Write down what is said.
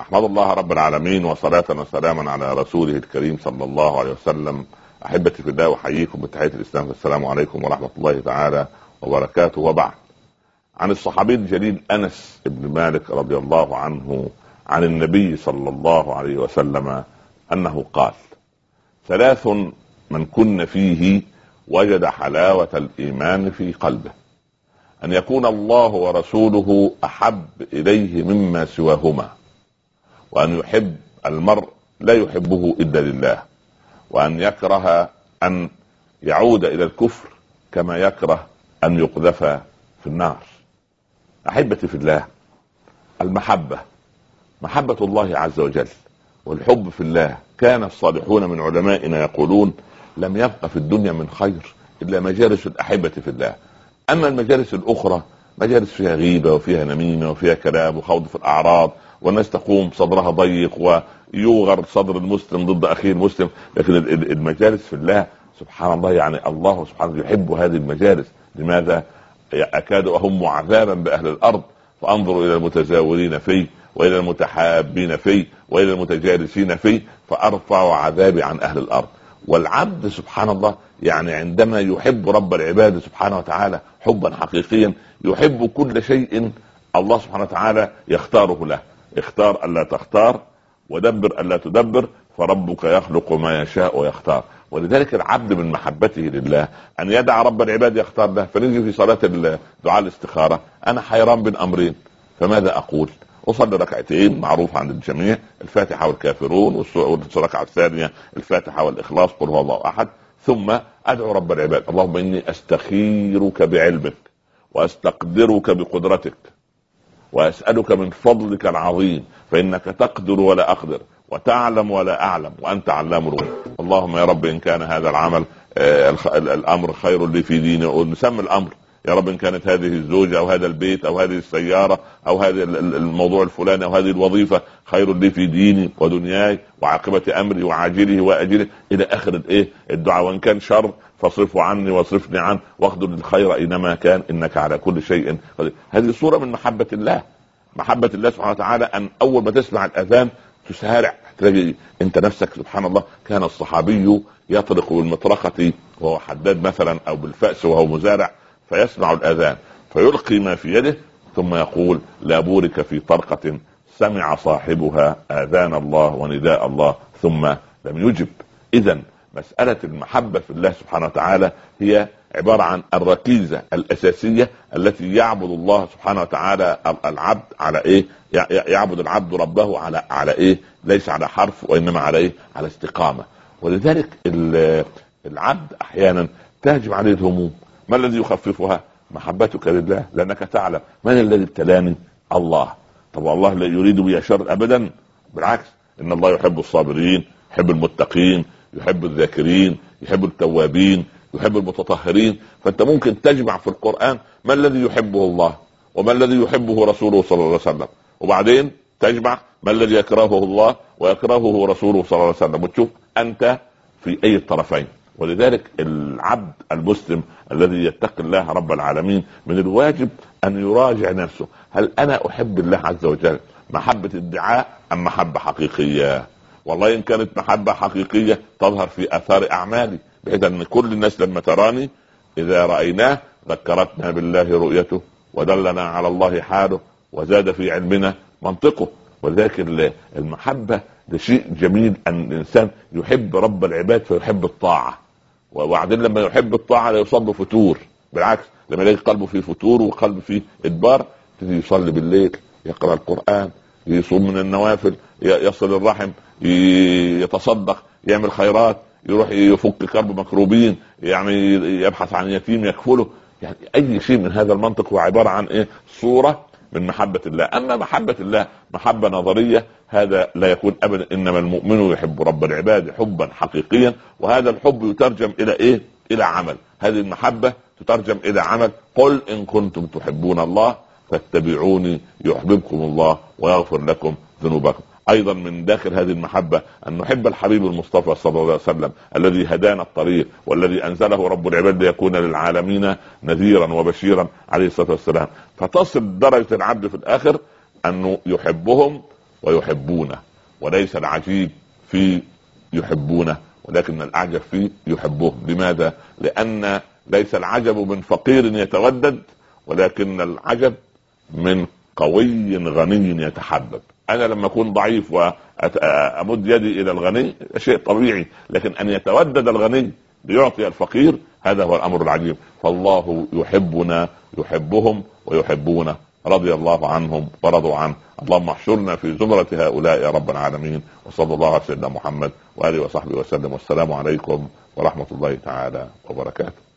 أحمد الله رب العالمين وصلاة وسلاما على رسوله الكريم صلى الله عليه وسلم. أحبتي في الله أحييكم بتحية الإسلام السلام عليكم ورحمة الله تعالى وبركاته. وبعد عن الصحابي الجليل أنس بن مالك رضي الله عنه عن النبي صلى الله عليه وسلم أنه قال ثلاث من كن فيه وجد حلاوة الإيمان في قلبه أن يكون الله ورسوله أحب إليه مما سواهما وأن يحب المرء لا يحبه إلا لله وأن يكره أن يعود إلى الكفر كما يكره أن يقذف في النار. أحبتي في الله المحبة محبة الله عز وجل والحب في الله. كان الصالحون من علمائنا يقولون لم يبق في الدنيا من خير إلا مجالس الأحبة في الله. أما المجالس الأخرى مجالس فيها غيبة وفيها نميمة وفيها كلام وخوض في الأعراض والناس تقوم صدرها ضيق ويوغر صدر المسلم ضد أخيه المسلم. لكن المجالس في الله سبحان الله يعني الله سبحانه يحب هذه المجالس. لماذا؟ أكاد أهم عذابا بأهل الأرض. فأنظروا إلى المتزاورين فيه وإلى المتحابين فيه وإلى المتجالسين فيه فارفع عذابي عن أهل الأرض. والعبد سبحان الله يعني عندما يحب رب العباد سبحانه وتعالى حبا حقيقيا يحب كل شيء الله سبحانه وتعالى يختاره له. اختار ألا تختار ودبر ألا تدبر فربك يخلق ما يشاء ويختار. ولذلك العبد من محبته لله أن يدع رب العباد يختار له. فنيجي في صلاة دعاء الاستخارة. أنا حيران بين أمرين فماذا أقول؟ اصلي ركعتين معروف عند الجميع الفاتحة والكافرون والركعة الثانية الفاتحة والإخلاص قل هو الله أحد. ثم أدعو رب العباد اللهم إني أستخيرك بعلمك وأستقدرك بقدرتك وأسألك من فضلك العظيم فإنك تقدر ولا أقدر وتعلم ولا أعلم وأنت علام الغيوب. اللهم يا رب إن كان هذا العمل آه الأمر خير لي في ديني ونسمي الأمر يا رب إن كانت هذه الزوجة أو هذا البيت أو هذه السيارة أو هذا الموضوع الفلاني أو هذه الوظيفة خير لي في ديني ودنياي وعاقبة أمري وعاجله وأجله إلى آخر الايه الدعاء. وإن كان شر فاصرفه عني واصرفني عنه واخذل الخير اينما كان إنك على كل شيء هذه صورة من محبة الله. محبة الله سبحانه وتعالى أن أول ما تسمع الأذان تسارع. تلاقي أنت نفسك سبحان الله كان الصحابي يطرق بالمطرقة وهو حداد مثلا أو بالفأس وهو مزارع. فيسمع الأذان فيلقي ما في يده ثم يقول لا بورك في طرقة سمع صاحبها آذان الله ونداء الله ثم لم يجب اذا مسألة المحبة في الله سبحانه وتعالى هي عبارة عن الركيزة الأساسية التي يعبد الله سبحانه وتعالى العبد على إيه؟ يعبد العبد ربه على على إيه؟ ليس على حرف وإنما على إيه؟ على استقامة ولذلك العبد أحيانا تهجم عليه الهموم ما الذي يخففها؟ محبتك لله لأنك تعلم. من الذي ابتلاني؟ الله؟ طب الله لا يريد بي شر أبدا. بالعكس إن الله يحب الصابرين يحب المتقين يحب الذاكرين يحب التوابين يحب المتطهرين. فأنت ممكن تجمع في القرآن ما الذي يحبه الله وما الذي يحبه رسوله صلى الله عليه وسلم. وبعدين تجمع ما الذي يكرهه الله ويكرهه رسوله صلى الله عليه وسلم. وتشوف أنت في أي الطرفين ولذلك العبد المسلم الذي يتقي الله رب العالمين من الواجب أن يراجع نفسه. هل أنا أحب الله عز وجل محبة ادعاء أم محبة حقيقية؟ والله إن كانت محبة حقيقية تظهر في آثار أعمالي بحيث أن كل الناس لما تراني إذا رأيناه ذكرتنا بالله رؤيته ودلنا على الله حاله وزاد في علمنا منطقه. ولذلك المحبة ده شيء جميل أن الإنسان يحب رب العباد فيحب الطاعة. وبعدين لما يحب الطاعة لا يصاب فتور. بالعكس لما يلاقي قلبه فيه فتور وقلبه فيه إدبار يبتدي يصلي بالليل يقرأ القرآن يصوم من النوافل يصل الرحم يتصدق يعمل خيرات يروح يفك كرب مكروبين يعني يبحث عن يتيم يكفله. يعني أي شيء من هذا المنطق هو عبارة عن إيه؟ صورة من محبة الله. أما محبة الله محبة نظرية هذا لا يكون أبدا. إنما المؤمن يحب رب العباد حبا حقيقيا وهذا الحب يترجم إلى إيه؟ إلى عمل. هذه المحبة تترجم إلى عمل. قل إن كنتم تحبون الله فاتبعوني يحببكم الله ويغفر لكم ذنوبكم. أيضا من داخل هذه المحبة أن نحب الحبيب المصطفى صلى الله عليه وسلم الذي هدانا الطريق والذي أنزله رب العباد ليكون للعالمين نذيرا وبشيرا عليه الصلاة والسلام. فتصل درجة العبد في الآخر أنه يحبهم ويحبونه وليس العجيب في يحبونه ولكن الأعجب في يحبهم لماذا؟ لأن ليس العجب من فقير يتودد ولكن العجب من قوي غني يتحبب. أنا لما أكون ضعيف وامد يدي إلى الغني شيء طبيعي لكن أن يتودد الغني ليعطي الفقير هذا هو الأمر العجيب. فالله يحبنا يحبهم ويحبونه. رضي الله عنهم ورضوا عنه. اللهم احشرنا في زمرة هؤلاء يا رب العالمين. وصلى الله على سيدنا محمد وآله وصحبه وسلم. والسلام عليكم ورحمة الله تعالى وبركاته.